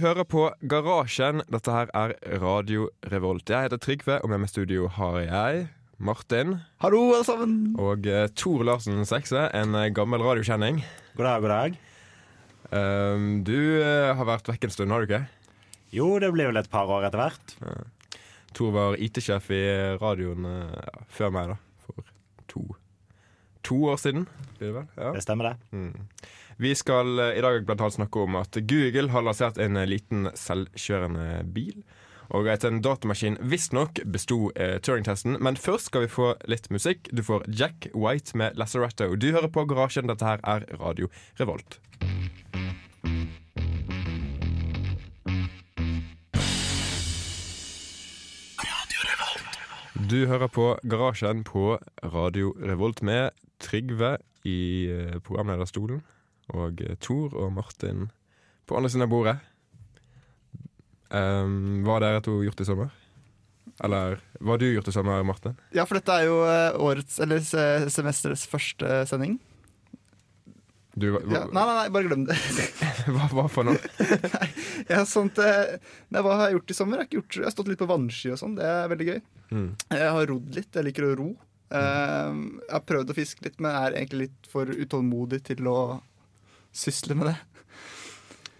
Hører på Garasjen. Dette her er Radio Revolt. Jeg heter Trygve, og med meg i studio har jeg Martin Hallo, alle sammen. og uh, Tor Larsen Sekse, en eh, gammel radiokjenning. God dag, god dag. Um, du uh, har vært vekk en stund, har du ikke? Jo, det blir vel et par år etter hvert. Tor var IT-sjef i radioen uh, før meg, da. For to, to år siden, blir det vel? Ja. Det stemmer, det. Vi skal eh, i dag blant annet snakke om at Google har lansert en eh, liten selvkjørende bil. Og at en datamaskin visstnok besto eh, Turing-testen. Men først skal vi få litt musikk. Du får Jack White med Lazaretto. Du hører på Garasjen. Dette her er Radio Revolt. Du hører på Garasjen på Radio Revolt med Trygve i eh, programlederstolen og Thor Tor og Martin på andre siden av bordet. Um, hva har dere to gjort i sommer? Eller hva har du gjort i sommer, Martin? Ja, for dette er jo eh, årets, eller semesterets første sending. Du, hva, Ja, nei, nei, nei, bare glem det. hva, hva for noe? Ja, sånt, eh, nei, hva har jeg gjort i sommer? Jeg har, gjort, jeg har stått litt på vannski og sånn. Det er veldig gøy. Mm. Jeg har rodd litt. Jeg liker å ro. Eh, jeg har prøvd å fiske litt, men er egentlig litt for utålmodig til å sysle med det.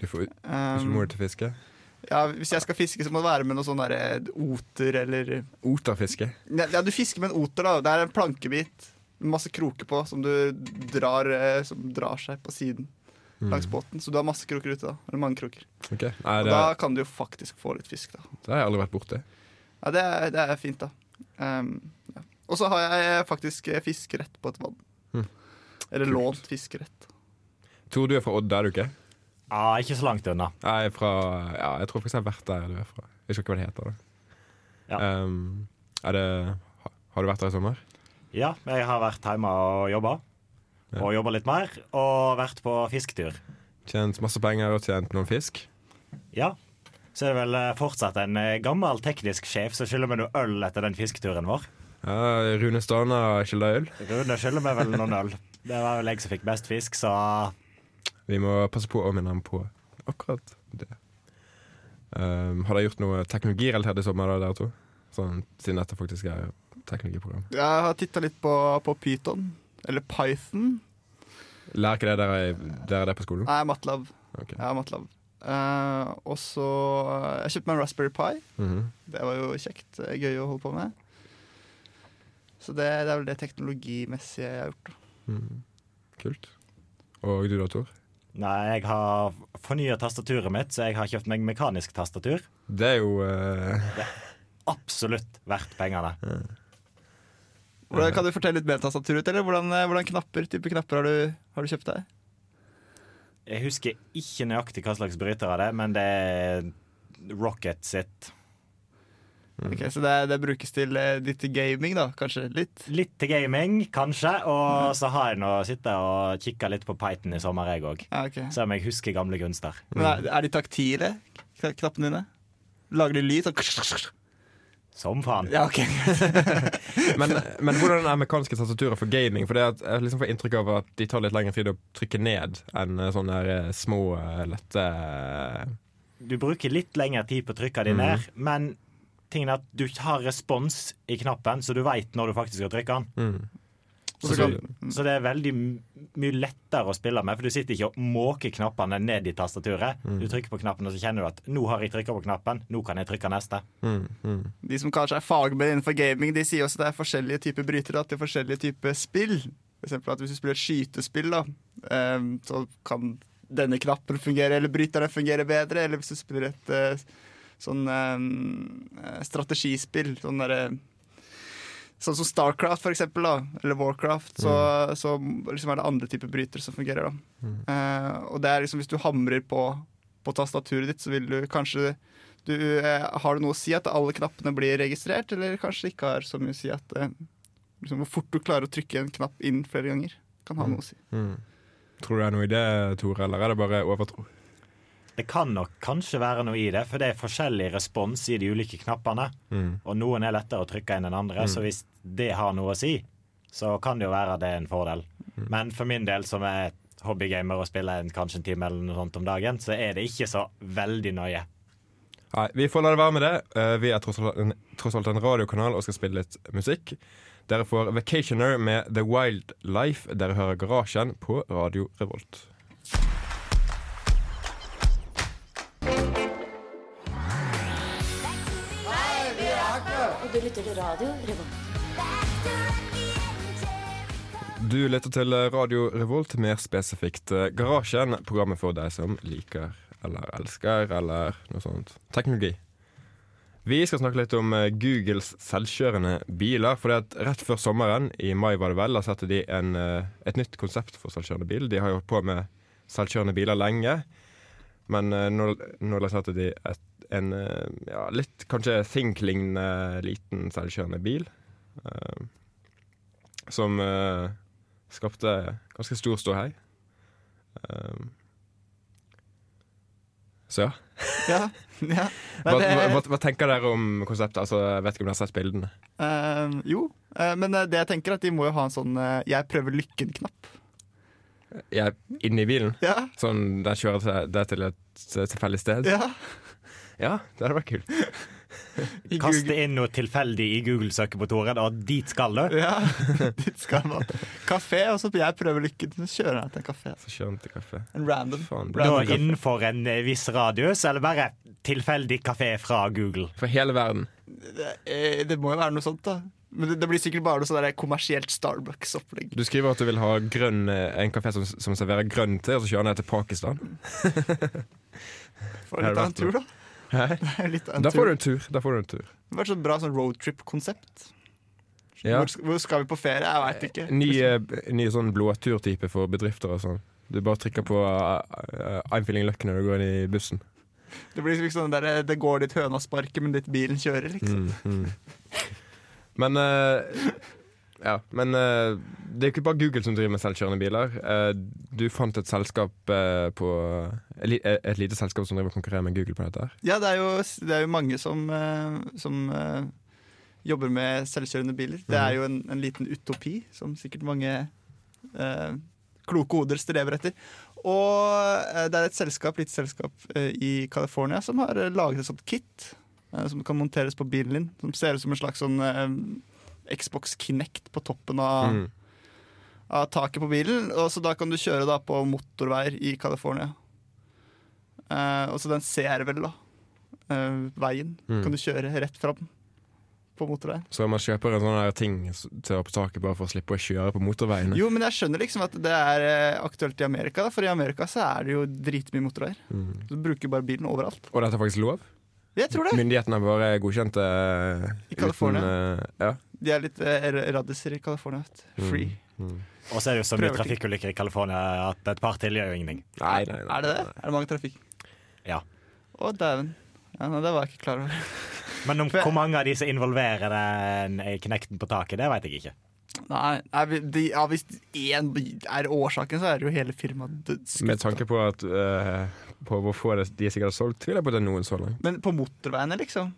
Du får Um, til fiske. ja, hvis jeg skal fiske, så må det være med noe sånn der oter eller Oterfiske. Ja, du fisker med en oter, da. Det er en plankebit med masse kroker på som du drar eh, Som drar seg på siden langs båten. Så du har masse kroker ute, da. Eller mange kroker. Okay. Nei, Og det, da kan du jo faktisk få litt fisk, da. det har jeg aldri vært borti. Ja, det er, det er fint, da. Um, ja. Og så har jeg faktisk eh, fiskerett på et vann. Mm. Eller Kult. lånt fiskerett. Tor, du er fra Odda, er du ikke? Ja, ikke så langt unna. Er fra Ja, jeg tror faktisk jeg har vært der du er fra. Jeg vet ikke hva det heter. da. Ja. Um, er det Har du vært der i sommer? Ja, jeg har vært hjemme og jobba. Ja. Og jobba litt mer. Og vært på fisketur. Tjent masse penger og tjent noen fisk? Ja. Så er det vel eh, fortsatt en eh, gammel teknisk sjef som skylder meg noe øl etter den fisketuren vår. Ja, Rune Stana skylder øl. Rune skylder meg vel noen øl. Det var vel jeg som fikk best fisk, så Vi må passe på å minne ham på akkurat det. Um, har dere gjort noe teknologirelatert i sommer, da, dere to? Sånn, siden dette faktisk er teknologiprogram. Jeg har titta litt på, på Python. Eller Python. Lærer ikke det dere, dere det på skolen? Nei, MATLAB. Okay. Ja, MATLAB. Uh, og så Jeg kjøpte meg en Raspberry Pi. Mhm. Det var jo kjekt. Er Gøy å holde på med. Så det, det er vel det teknologimessige jeg har gjort. Mhm. Kult. Og du da, Tor? Nei, jeg har fornya tastaturet mitt, så jeg har kjøpt meg mekanisk tastatur. Det er jo Det er Absolutt verdt pengene. Hvordan, kan du fortelle litt mer om tastaturet, eller hvordan, eh, hvordan knapper, type knapper har du, har du kjøpt deg? Jeg husker ikke nøyaktig hva slags bryter av det, men det er Rocket sitt. Ok, Så det, det brukes til eh, litt til gaming, da? Kanskje? Litt? Litt til gaming, kanskje. Og så har jeg nå sittet og kikka litt på Python i sommer, jeg òg. Ja, ok. Se om jeg husker gamle kunster. Men er, er de taktile, knappene dine? Lager de lyd? Sånn Som faen. Ja, ok. men, men hvordan er mekaniske tastaturer for gaming? For det at jeg liksom får inntrykk av at de tar litt lengre tid å trykke ned enn eh, sånne eh, små, lette Du bruker litt lengre tid på å trykke de ned, men tingen er at du har respons i knappen, så du veit når du faktisk skal trykke den. mm. Så du, så det er veldig mye lettere å spille med, for du sitter ikke og måker knappene ned i tastaturet. Du trykker på knappen, og så kjenner du at 'nå har jeg trykka på knappen', nå kan jeg trykke neste. Mm, mm. De som kanskje er fagmenn innenfor gaming, de sier også at det er forskjellige typer brytere til forskjellige typer spill. For eksempel at Hvis du spiller et skytespill, da, eh, så kan denne knappen fungere, eller bryterne fungere bedre. Eller hvis du spiller et eh, sånn eh, strategispill, sånn derre Sånn som Starcraft, for eksempel, da, eller Warcraft, så, så liksom er det andre typer brytere som fungerer. da. Eh, og det er liksom Hvis du hamrer på, på tastaturet ditt, så vil du kanskje du, eh, Har du noe å si at alle knappene blir registrert, eller kanskje ikke har så mye å si at eh, liksom, Hvor fort du klarer å trykke en knapp inn flere ganger, kan ha noe å si. Mm. Tror du det er noe i det, Tore, eller er det bare overtro? Det kan nok kanskje være noe i det, for det er forskjellig respons i de ulike knappene. Mm. Og noen er lettere å trykke enn enn andre, så hvis det har noe å si, så kan det jo være det er en fordel. Men for min del, som er hobbygamer og spiller en, kanskje en time eller noe sånt om dagen, så er det ikke så veldig nøye. Nei, vi får la det være med det. Eh, vi er tross alt, en, tross alt en radiokanal og skal spille litt musikk. Dere får Vacationer med The Wild Life. Dere hører Garasjen på Radio Revolt. Du lytter til radio Revolt. Du lytter til Radio Revolt, mer spesifikt eh, Garasjen. Programmet for deg som liker eller elsker eller noe sånt teknologi. Vi skal snakke litt om eh, Googles selvkjørende biler. For rett før sommeren, i mai var det vel, da satte de en, eh, et nytt konsept for selvkjørende bil. De har jo holdt på med selvkjørende biler lenge. Men nå, nå lanserte de et, en eh, ja, litt kanskje Think-lignende liten selvkjørende bil. Uh, som uh, skapte ganske stor ståhei. Uh, så ja. Ja, ja. Hva, hva, hva, tenker dere om konseptet? Altså, jeg vet ikke om dere har sett bildene. Uh, jo, men det jeg tenker er at de må jo ha en sånn 'jeg prøver lykken'-knapp. Jeg er inne i bilen, Ja, sånn den kjører til- det til et tilfeldig sted. ja. Ja, det hadde vært kult. Kaste inn noe tilfeldig i Google-søkemotoren, og dit skal du. Ja, dit skal man. Kafé, og så jeg prøver lykken, så kjører jeg til en kafé. Så kjører han til kafé. En random. Faen, random kafé. innenfor en eh, viss radius, eller bare tilfeldig kafé fra Google. For hele verden. Det, det må jo være noe sånt, da. Men det, det blir sikkert bare noe sånn kommersielt Starbucks-opplegg. Du skriver at du vil ha grønn, eh, en kafé som, som serverer grønn te, og så kjører han ned til Pakistan. For litt av en tur, da. Da får du en tur. Da får du en tur. Det var et så bra sånn roadtrip-konsept. Ja. Hvor, hvor skal vi på ferie? Jeg veit ikke. Ny, eh, ny sånn blåturtype for bedrifter og sånn. Du bare trykker på uh, uh, I'm feeling lucky når du går inn i bussen. Det blir liksom sånn der, det går dit høna sparker, men dit bilen kjører, liksom. Mm, mm. Men eh, Ja, men uh, det er ikke bare Google som driver med selvkjørende biler. Uh, du fant et selskap uh, på et, et lite selskap som driver konkurrerer med Google på dette. her Ja, det er jo, det er jo mange som, som jobber med selvkjørende biler. Det er jo en, en liten utopi som sikkert mange kloke hoder strever etter. Og det er et selskap, lite selskap i California som har laget et sånt kit som kan monteres på bilen din. Som ser ut som en slags sånn Xbox Kinect på toppen av, Mm. av taket på bilen. Og så da kan du kjøre da på motorveier i California. Uh, og så den ser vel da Uh, veien. Mm. Kan du kjøre rett fram på motorveien. Så man kjøper en sånn her ting til å på taket bare for å slippe å kjøre på motorveiene. Jo, men jeg skjønner liksom at det er eh, aktuelt i Amerika, da, for i Amerika så er det jo dritmye motorveier. Mm. Så du bruker bare bilen overalt. Og dette er faktisk lov? Jeg tror det. Myndighetene har bare godkjent det I California. uten, uh, ja. De er litt eh, raddiser i California. Free. Mm. Og så er det jo så mye trafikkulykker i California at et par til gjør jo ingenting. Nei, nei, nei. Er det det? Er det mange trafikk? Ja. Å, dæven. Ja, nei, det var jeg ikke klar over. Men om hvor mange av de som involverer den eh, knekten på taket, det vet jeg ikke. Nei, nei de, ja, Hvis én er årsaken, så er det jo hele firmaet dødskutt. Med tanke på at uh, På hvor få det- de sikkert har solgt, tviler jeg på at det er noen så langt. Men på motorveiene, liksom?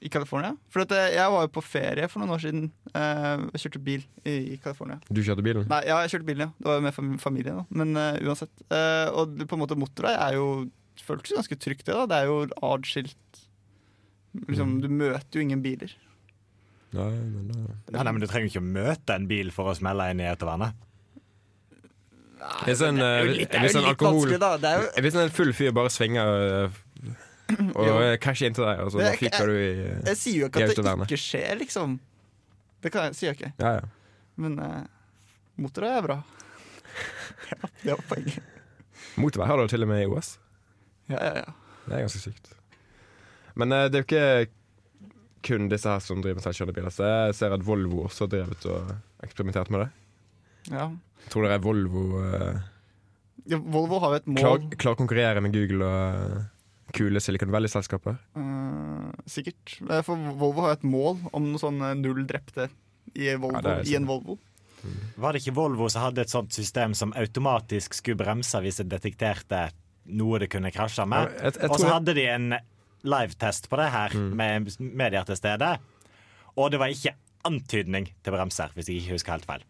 I California? For at eh, jeg var jo på ferie for noen år siden. Eh, jeg kjørte bil i, i California. Du kjørte bilen? Nei, ja, jeg kjørte bilen, ja. Det var jo med familien, da. Men uh, uansett. Uh, og på en måte motorvei er jo føltes ganske trygt, det. da Det er jo adskilt. Liksom, Mm. du møter jo ingen biler. Nei, men Nei, nei, men Du trenger ikke å møte en bil for å smelle inn i autovernet. Hvis en, det er jo litt, det er jo litt alkohol vanskelig, da. Det er jo, Hvis en full fyr bare svinger og cash inn til deg, og så er fyker du i eh, jeg sier jo ikke at det ikke skjer, liksom. Det kan jeg, sier jeg ikke. Ja, ja. Men uh, motorvei er bra. ja, det var poenget. Motorvei har du til og med i OS. Ja, ja, ja. Det er ganske sykt. Men uh, det er jo ikke kun disse her som driver med selvkjørende biler. Så jeg ser at Volvo også har drevet og eksperimentert med det. ja. Tror dere Volvo uh, ja Volvo har jo et mål. klarer klar å konkurrere med Google og eh, kule Silicon Valley-selskaper? Uh, sikkert. Eh, For Volvo har et mål om noe sånn eh, null drepte i, Volvo, Ja, i en. Volvo. Var det ikke Volvo som hadde et sånt system som automatisk skulle bremse hvis det detekterte noe det kunne krasje med? jeg Og så hadde de en live-test på det her med medier til stede. Og det var ikke antydning til bremser, hvis jeg ikke husker helt feil.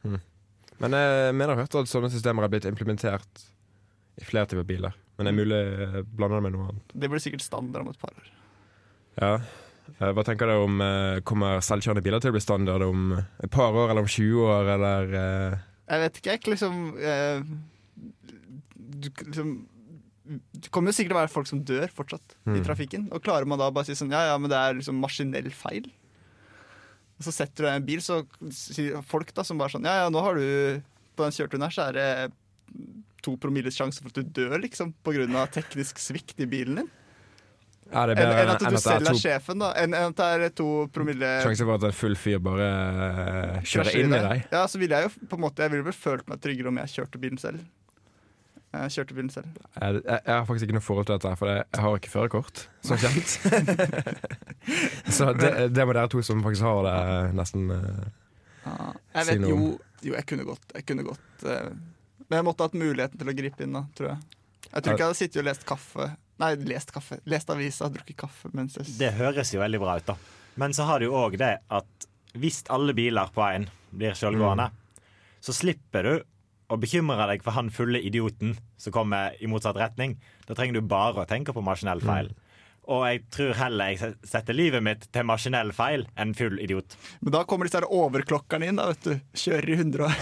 Men jeg mener jeg har hørt at sånne systemer er blitt implementert i flere typer biler. Men det er mulig jeg blander det med noe annet. Det blir sikkert standard om et par år. Ja. Eh, Hva tenker dere om eh, Kommer selvkjørende biler til å bli standard om et par år eller om 20 år, eller eh, Jeg vet ikke, jeg. Liksom, eh, du, liksom Det kommer jo sikkert til å være folk som dør fortsatt i Mm. trafikken. Og klarer man da bare å si sånn Ja, ja, men det er liksom maskinell feil. Og så setter du deg i en bil, så sier folk da som bare sånn Ja, ja, nå har du På den kjørturen her så er det to promilles sjanse for at du dør, liksom, av teknisk svikt i bilen din. Ja, det Enn bedre enn at du at er selv er to sjefen, da. Enn en at det er to promille Sjanse for at en full fyr bare uh, kjører inn i deg. Ja, så ville jeg jo på en måte Jeg ville vel følt meg tryggere om jeg kjørte bilen selv. Jeg kjørte bilen selv. Jeg, jeg, jeg har faktisk ikke noe forhold til dette, for jeg, har ikke førerkort, som kjent. Så det, det må dere to som faktisk har det, nesten eh, Jeg vet jo. Jo, jeg kunne godt. Jeg kunne godt eh, Men jeg måtte hatt muligheten til å gripe inn, da, tror jeg. Jeg tror ikke jeg hadde sittet og lest kaffe Nei, lest kaffe. Lest avisa, drukket kaffe mens jeg Det høres jo veldig bra ut, da. Men så har du òg det at hvis alle biler på veien blir sjølgående, så slipper du å bekymre deg for han fulle idioten som kommer i motsatt retning. Da trenger du bare å tenke på maskinell feil. Og jeg tror heller jeg setter livet mitt til maskinell feil enn full idiot. Men da kommer disse her overklokkerne inn, da, vet du. Kjører i 100 og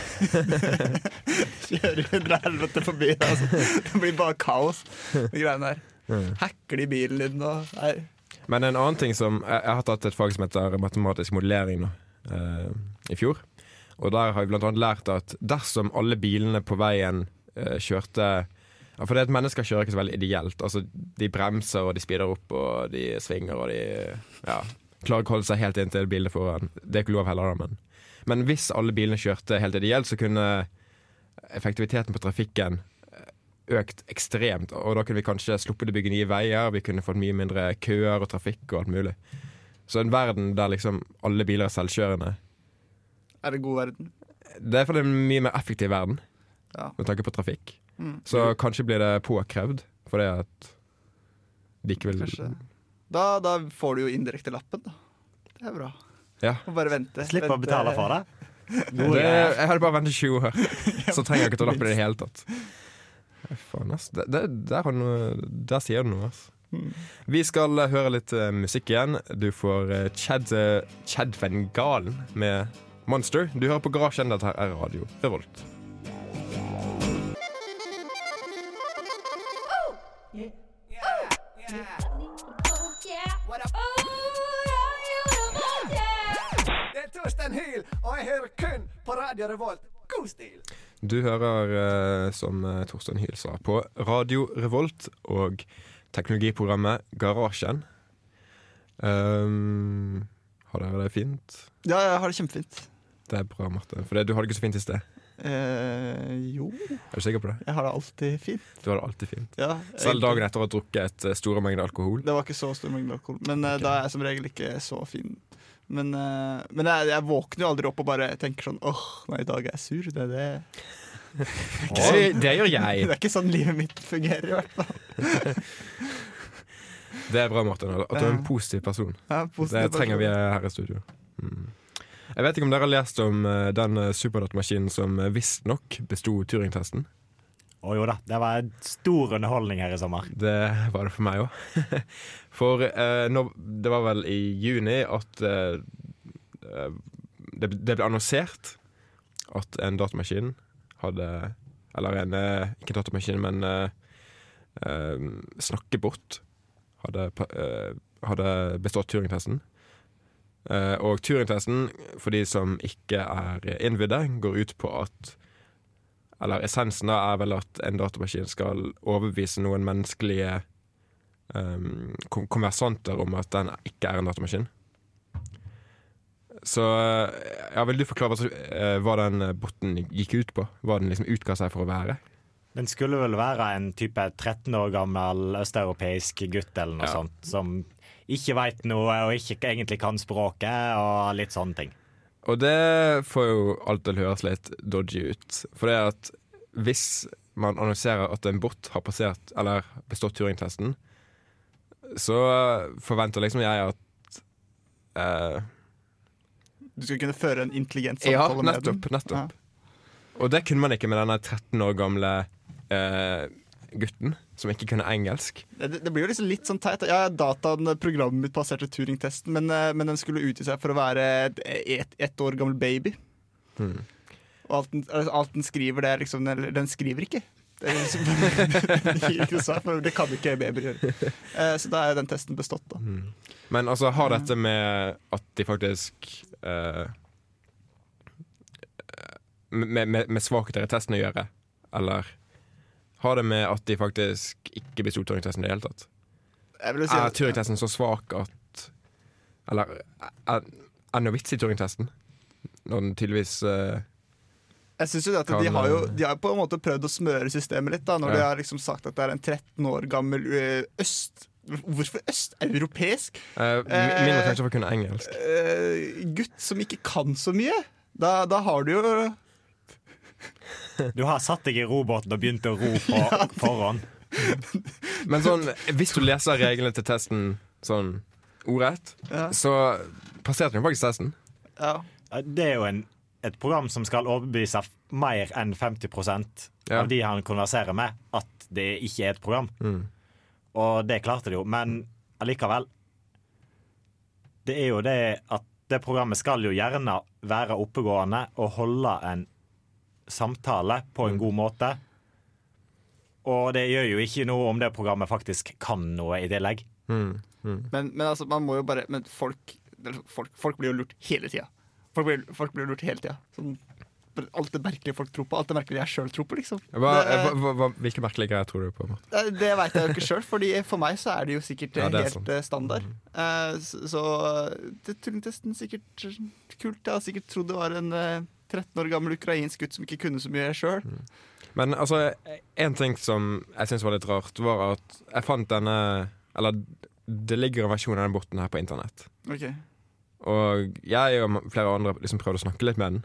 Kjører i 100 helvete forbi. Altså. Det blir bare kaos, de greiene der. Hacker de bilen din og Nei. Men en annen ting som Jeg, jeg har tatt et fag som heter matematisk modellering nå, eh, i fjor. Og der har vi annet lært at dersom alle bilene på veien eh, kjørte ja, For det at mennesker kjører ikke så veldig ideelt. Altså, De bremser, og de speeder opp, og de svinger, og de ja, klarer ikke å holde seg helt inntil bilene foran. Det er ikke lov heller, da, men Men hvis alle bilene kjørte helt ideelt, så kunne effektiviteten på trafikken eh, økt ekstremt. Og da kunne vi kanskje sluppet å bygge nye veier, vi kunne fått mye mindre køer og trafikk og alt mulig. Så en verden der liksom alle biler er selvkjørende, Er det god verden? det er for en mye mer effektiv verden Ja. med tanke på trafikk. Mm. Så kanskje blir det påkrevd for det at de ikke vil Kanskje. Da, da får du jo indirekte lappen, da. Det er bra. Ja. Må bare vente. Slipper å betale for det. Det, jeg hadde bare ventet 20 år, så trenger jeg ikke ta lappen i det hele tatt. Faen, ass. Det, det, der, har noe, der sier du noe, ass. Mm. Vi skal eh, høre litt uh, musikk igjen. Du får uh, Chad, uh, Chad Van Galen med Monster. Du hører på Garasjen. Dette her er Radio Revolt. På Radio Revolt. God stil! Du hører, eh, som eh, Torstein Hyl sa, på Radio Revolt og teknologiprogrammet Garasjen. Um, har dere det fint? Ja, jeg har det kjempefint. Det er bra, Marte. For det, du har det ikke så fint i sted. Eh, jo, Er du sikker på det? jeg har det alltid fint. Du har det alltid fint. Ja, Selv dagen etter å ha drukket et eh, store mengder alkohol. Det var ikke så stor mengde alkohol, men okay. Da er jeg som regel ikke så fin. Men, eh, men jeg, jeg våkner jo aldri opp og bare tenker sånn åh, nei, i dag er jeg sur. Det det. det. Det, det gjør det er ikke sånn livet mitt fungerer, i hvert fall. Det er bra, Martin. At du er en positiv person. Ja, Det positiv trenger vi her i studio. Mm. Jeg vet ikke om dere har lest om eh, den superdatamaskinen superdatamaskin som eh, visstnok besto Turing-testen. Å jo da, det var stor underholdning her i sommer. Det var det for meg òg. For eh, nå, det var vel i juni at eh, eh, det, det ble annonsert at en datamaskin hadde Eller en eh, ikke datamaskin, men eh, eh, snakkebot hadde, hadde bestått Turing-testen. Og Turing-testen, for de som ikke er innvidde, går ut på at Eller essensen da er vel at en datamaskin skal overbevise noen menneskelige um, konversanter om at den ikke er en datamaskin. Så ja, Vil du forklare hva, eh, den botten gikk ut på? Hva den liksom utga seg for å være? Den skulle vel være en type 13 år gammel østeuropeisk gutt eller noe Ja. sånt, som ikke veit noe og ikke egentlig kan språket og litt sånne ting. Og det får jo alt til å høres litt dodgy ut. For det er at hvis man annonserer at en bot har passert, eller bestått Turing-testen, så forventer liksom jeg at eh, Du skal kunne føre en intelligent Ja, samtale med den. nettopp. nettopp. Og det kunne man ikke med denne 13 år gamle eh, gutten som ikke kunne engelsk. Det, det blir jo liksom litt sånn teit. Ja, dataen, programmet mitt passerte Turing-testen, men, eh, men den skulle utgi seg for å være et, et, et år gammel baby. Hmm. Og alt den, altså, alt den skriver, det er liksom Den, den skriver ikke. Det, liksom, det kan ikke babyer gjøre. Eh, så da er den testen bestått, da. Men altså, har dette med at de faktisk eh, med, med, med svakheter i testen å gjøre? Eller har det med at de faktisk ikke besto Turing-testen i det hele tatt? Jeg si Er turingtesten så svak at Eller er, er det noe vits i Turing-testen? Når den tydeligvis uh, jeg synes jo at kan, de har jo eh, De har på en måte prøvd å smøre systemet litt, da når Ja. de har liksom sagt at det er en 13 år gammel eh, øst... Hvorfor østeuropeisk Uh, mindre kanskje for å kunne engelsk. Uh, gutt som ikke kan så mye? Da, da har du jo Du har satt deg i robåten og begynt å ro på forhånd. Men sånn, hvis du leser reglene til testen sånn ordrett, Ja. så passerte du faktisk testen. ja. Det er jo en, et program som skal overbevise mer enn 50 Ja. av de han konverserer med, at det ikke er et program. Mm. Og det klarte de jo, men allikevel Det er jo det at det programmet skal jo gjerne være oppegående og holde en samtale på en god måte. Og det gjør jo ikke noe om det programmet faktisk kan noe i tillegg. Mm. Mm. Men, men altså, man må jo bare Men folk, folk, folk blir jo lurt hele tida. Folk blir, folk blir lurt hele tida. Sånn, alt det merkelige folk tror på. Alt det merkelige jeg sjøl tror på, liksom. Hva, det, hva, hva, hvilke merkelige greier tror du på? Det, det veit jeg jo ikke sjøl, Fordi for meg så er det jo sikkert Ja, det er helt sånn. standard. standard. Uh, så så det Turing-testen sikkert kult. Jeg har sikkert trodd det var en eh, 13 år gammel ukrainsk gutt som ikke kunne så mye sjøl. Men altså, en ting som jeg syns var litt rart, var at jeg fant denne Eller det ligger en versjon av den botten her på internett. Okay. Og jeg og flere andre liksom prøvde å snakke litt med den.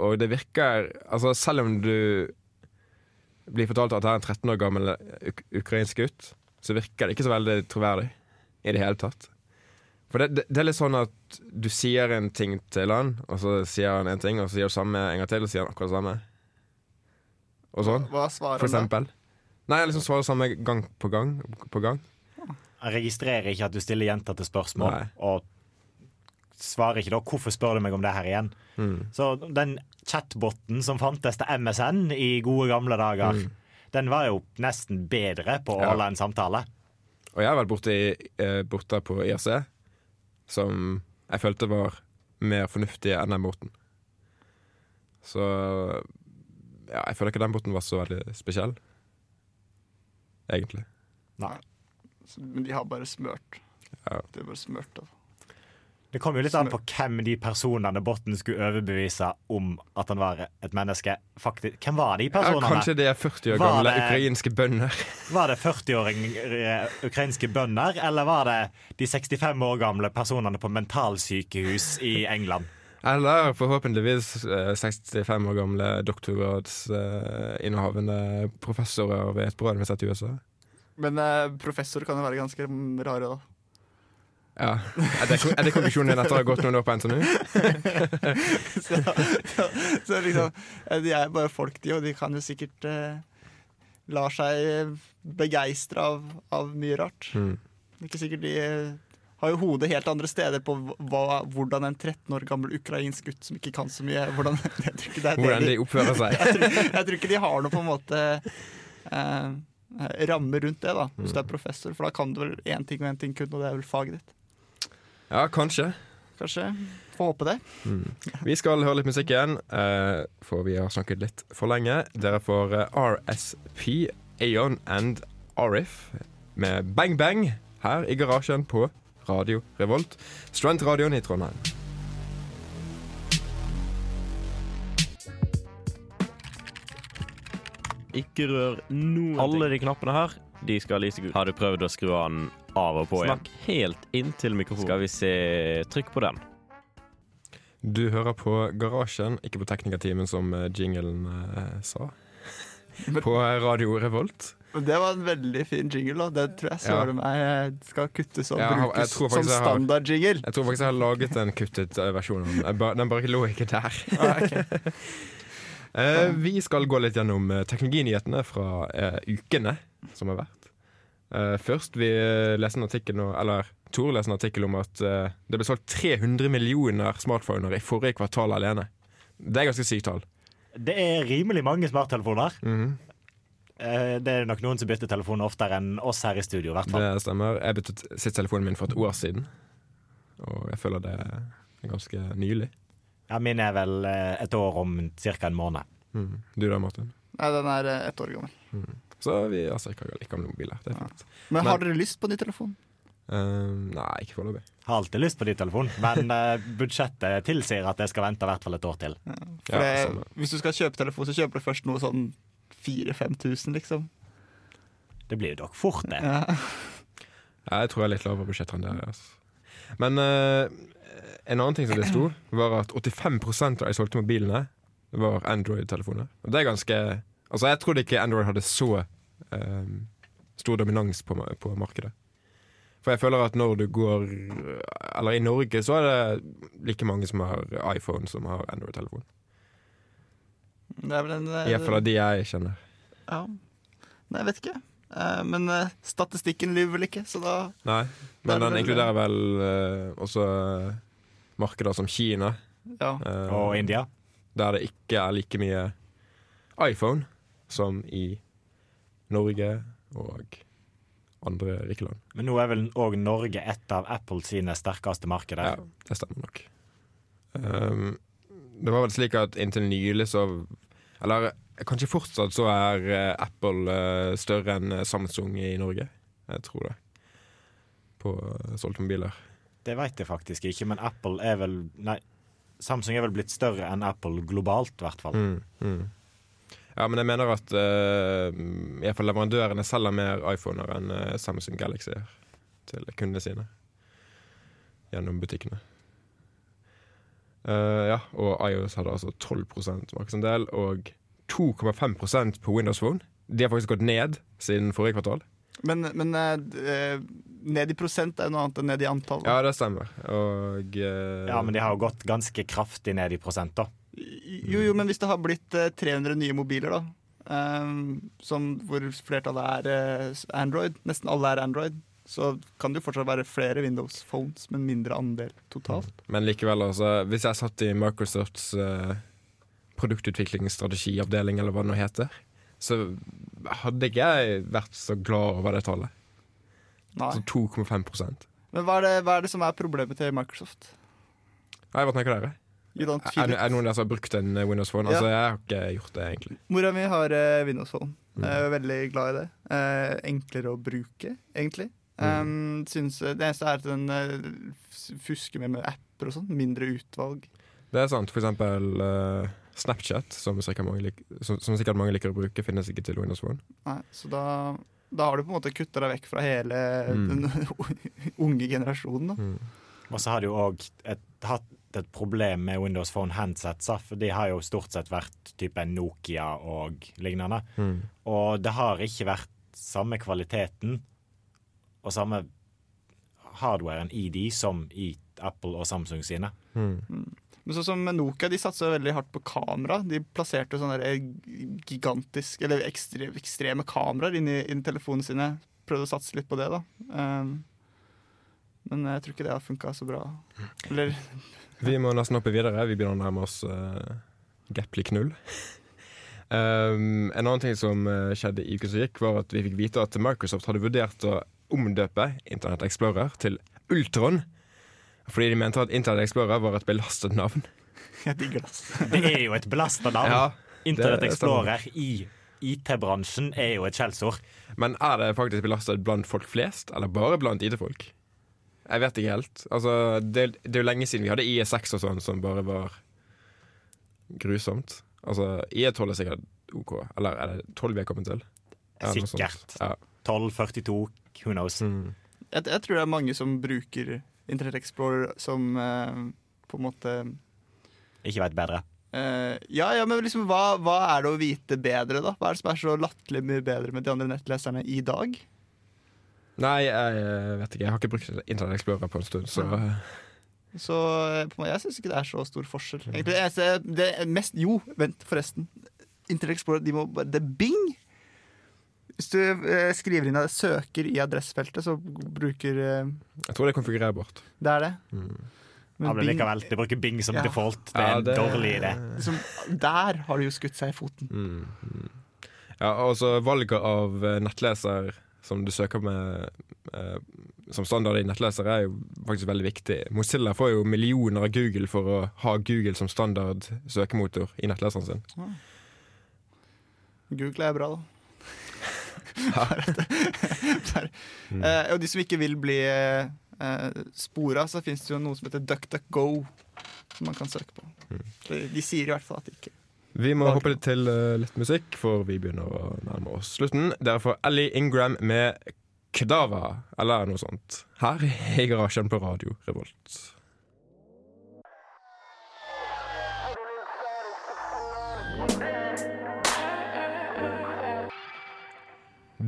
Og det virker Altså, selv om du blir fortalt at det er en 13 år gammel uk ukrainsk gutt, så virker det ikke så veldig troverdig i det hele tatt. For det, det, det er litt sånn at du sier en ting til han, og så sier han en ting, og så sier du samme en gang til, og så sier han akkurat det samme. Og sånn, Hva svarer for han da? Nei, jeg liksom svarer samme gang på gang på gang. Jeg registrerer ikke at du stiller gjentatte spørsmål, Nei. og svarer ikke da 'hvorfor spør du meg om det her igjen'? Mm. Så den chatboten som fantes til MSN i gode gamle dager, den var jo nesten bedre på å Mm. Ja. holde en samtale. Og jeg har vært borte, i, eh, borte på IRC, som jeg følte var mer fornuftig enn den boten. Så ja, jeg føler ikke den boten var så veldig spesiell. Egentlig. Nei. Men de har bare smørt. Ja. Det er bare smørt da. Det kom jo litt an på hvem de personene botten skulle overbevise om at han var et menneske. Faktisk. Hvem var de Ja, personene? kanskje det er 40 år Var gamle det- ukrainske bønder. Var det 40-åringer ukrainske bønder, eller var det de 65 år gamle personene på mentalsykehus i England? Eller forhåpentligvis eh, 65 år gamle doktorgradsinnehavende professorer ved et bra universitet i USA. Men eh, professor kan jo være ganske rare, da. Ja. Er det, er det konklusjonen din etter å ha gått noen år på NTNU? så, så, så liksom eh, De er bare folk, de, og de kan jo sikkert eh, la seg begeistre av, av mye rart. Mm. Ikke sikkert de eh, har jo hodet helt andre steder på hva, hvordan en 13 år gammel ukrainsk gutt som ikke kan så mye hvordan, Hvordan de oppfører seg. jeg, tror, jeg tror ikke de har noe på en måte eh, ramme rundt det, da hvis du er professor. For da kan du vel én ting og én ting kun, og det er vel faget ditt. Ja, kanskje. Kanskje. Får håpe det. Vi skal høre litt musikk igjen, eh, for vi har snakket litt for lenge. Dere får eh, RSP, Aeon and Arif med Bang Bang her i garasjen på Radio Revolt. Studentradioen i Trondheim. Ikke rør noen Alle de knappene her, de skal lyse gult. Har du prøvd å skru den av og på igjen? Snakk helt inntil mikrofonen. Skal vi se Trykk på den. Du hører på Garasjen, ikke på Teknikertimen som eh, jinglen eh, sa. På Radio Revolt. Det var en veldig fin jingle. Da. Det tror jeg Ja. søren meg eh, skal kuttes og Ja, brukes som standardjingle. jeg tror faktisk jeg har laget en kuttet eh, versjon den. Bare lå ikke der. Ah, okay. Eh, vi skal gå litt gjennom eh, teknologinyhetene fra eh, ukene som har vært. Eh, først vi leste en artikkel nå, eller Tor leste en artikkel om at uh, det ble solgt 300 millioner smartphoner i forrige kvartal alene. Det er ganske sykt tall. Det er rimelig mange smarttelefoner. Mm -hmm. uh, Det er nok noen som bytter telefon oftere enn oss her i studio. i hvert fall. Det stemmer. Jeg byttet sist telefonen min for et år siden, og jeg føler det er ganske nylig. Ja, min er vel eh, et år om ca. en måned. Mm. Du da, Martin? Nei, den er eh, ett år gammel. Så vi har cirka like gamle mobiler. Det er fint. Men, Men- har dere lyst på ny telefon? Uh, nei, ikke foreløpig. Har alltid lyst på ny telefon, men uh, budsjettet tilsier at jeg skal vente i hvert fall et år til. For Ja, det, samme. hvis du skal kjøpe telefon, så kjøper du først noe sånn 4000-5000, liksom. Det blir jo dere fort, det. Ja. Ja, jeg tror jeg er litt lavere budsjett enn dere. Altså. Men uh, en annen ting som det sto, var at 85% av de solgte mobilene var Android-telefoner. Og det er ganske Altså, jeg trodde ikke Android hadde så um, stor dominans på, på markedet. For jeg føler at når du går Eller i Norge så er det like mange som har iPhone som har Android-telefon. Det er vel en eh, I hvert fall av de jeg kjenner. Ja. Nei, jeg vet ikke. Eh, men eh, statistikken lyver vel ikke, så da Nei, men den vel- inkluderer vel også markeder som Kina. Ja. Uh, Og India. der det ikke er like mye iPhone som i Norge og andre rike land. Men nå er vel òg Norge et av Apple sine sterkeste markeder. Ja, det stemmer nok. Um, det var vel slik at inntil nylig så Eller kanskje fortsatt så er eh, Apple eh, større enn eh, Samsung i Norge. Jeg tror det. På solgte mobiler. Det veit jeg faktisk ikke, men Apple er vel Nei, Samsung er vel blitt større enn Apple globalt, i hvert fall. Mm, mm. Ja, men jeg mener at uh, i hvert fall leverandørene selger mer iPhoner enn uh, Samsung Galaxy er til kundene sine. Gjennom butikkene. Uh, ja, og iOS hadde altså 12% markedsandel og 2,5% på Windows Phone. De har faktisk gått ned siden forrige kvartal. Men, men uh, eh, ned i prosent er jo noe annet enn ned i antall. da. Ja, det stemmer. Og uh, Ja, men de har jo gått ganske kraftig ned i prosent, da. Jo, jo, men hvis det har blitt eh, 300 nye mobiler, da, eh, som, hvor flertallet er eh, Android, nesten alle er Android, så kan det jo fortsatt være flere Windows Phones, men mindre andel totalt. Men likevel, altså. Hvis jeg satt i Microsofts uh, produktutviklingsstrategiavdeling, eller hva det nå heter, så hadde ikke jeg vært så glad over det tallet. Nei. Så 2,5% Men hva er, det, hva er det som er problemet til Microsoft? Nei, Hva tenker dere? You don't Er, feel er det noen der som har brukt en eh, Windows Phone? Ja. Altså, Jeg har ikke gjort det, egentlig. Mora mi har uh, Windows Phone. Mm. Jeg er veldig glad i det. Uh, enklere å bruke, egentlig. Mm. Um, synes, det eneste er at den uh, fusker med, med apper og sånn. Mindre utvalg. Det er sant. For eksempel uh, Snapchat, som sikkert, mange lik som, som sikkert mange liker å bruke, finnes ikke til Windows Phone. Nei, så da, da har du på en måte kutta deg vekk fra hele Mm. den unge generasjonen. Da. Og så har du jo òg hatt et problem med Windows Phone handsets, for de har jo stort sett vært type Nokia og lignende. Mm. Og det har ikke vært samme kvaliteten og samme hardwaren i de som i Apple og Samsung sine. Mm. Men sånn som Nokia, de satsa veldig hardt på kamera. De plasserte sånne gigantiske, eller ekstreme, ekstreme kameraer inni, inni telefonene sine. Prøvde å satse litt på det, da. Um, men jeg tror ikke det har funka så bra. Eller Vi må nesten hoppe videre. Vi begynner å nærme oss uh, Gapli knull. Um, en annen ting som eh, skjedde i uken som gikk, var at vi fikk vite at Microsoft hadde vurdert å omdøpe Internett Explorer til Ultron. Fordi de mente at Internett Explorer var et belastet navn. det. Er jo et belasta navn. Ja, Internett Explorer i IT-bransjen er jo et skjellsord. Men er det faktisk belastet blant folk flest, eller bare blant ID-folk? Jeg vet ikke helt. Altså, det, det er jo lenge siden vi hadde IE6 og sånn, som bare var grusomt. Altså, IE12 er sikkert OK. Eller er det 12 vi er kommet til? Ja. Sikkert. Ja. 1242, who knows. Mm. Jeg, jeg tror det er mange som bruker Internet Explorer som eh, på en måte Ikke veit bedre. eh, Ja, ja, men liksom hva, hva er det å vite bedre, da? Hva er det som er så latterlig mye bedre med de andre nettleserne i dag? Nei, jeg eh, vet ikke. Jeg har ikke brukt Internett Explorer på en stund, så Så eh, på meg, jeg syns ikke det er så stor forskjell. Egentlig, jeg ser det mest Jo, vent, forresten. Internet Explorer, de må bare Det er bing! Hvis du eh, skriver inn søker i adressefeltet, så bruker eh, Jeg tror det er konfigurerbart. Det er det. Mm. Men Ja, men likevel, de bruker Bing som Ja. default. Det er Ja, en dårlig idé. liksom, der har de jo skutt seg i foten. Mm. mm. Ja, altså valget av eh, nettleser som du søker med eh, som standard i nettleser, er jo faktisk veldig viktig. Mozilla får jo millioner av Google for å ha Google som standard søkemotor i nettleseren sin. Google er bra, da. Der. Mm. Eh, og de som ikke vil bli eh, spora, så fins det jo noe som heter DuckDuckGo, som man kan søke på. Mm. De, de sier i hvert fall at de ikke Vi må hoppe litt til uh, litt musikk, for vi begynner å nærme oss slutten. Dere får Ellie Ingram med Kdava, eller noe sånt. Her i garasjen på Radio Revolt.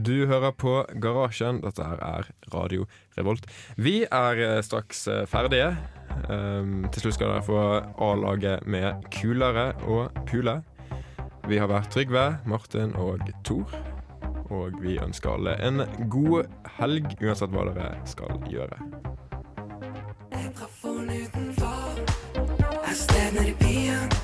Du hører på Garasjen. Dette her er Radio Revolt. Vi er eh, straks eh, ferdige. Um, til slutt skal dere få A-laget med Kulere og Pule. Vi har vært Trygve, Martin og Tor. Og vi ønsker alle en god helg, uansett hva dere skal gjøre. Jeg traff henne utenfor, her stedet i byen.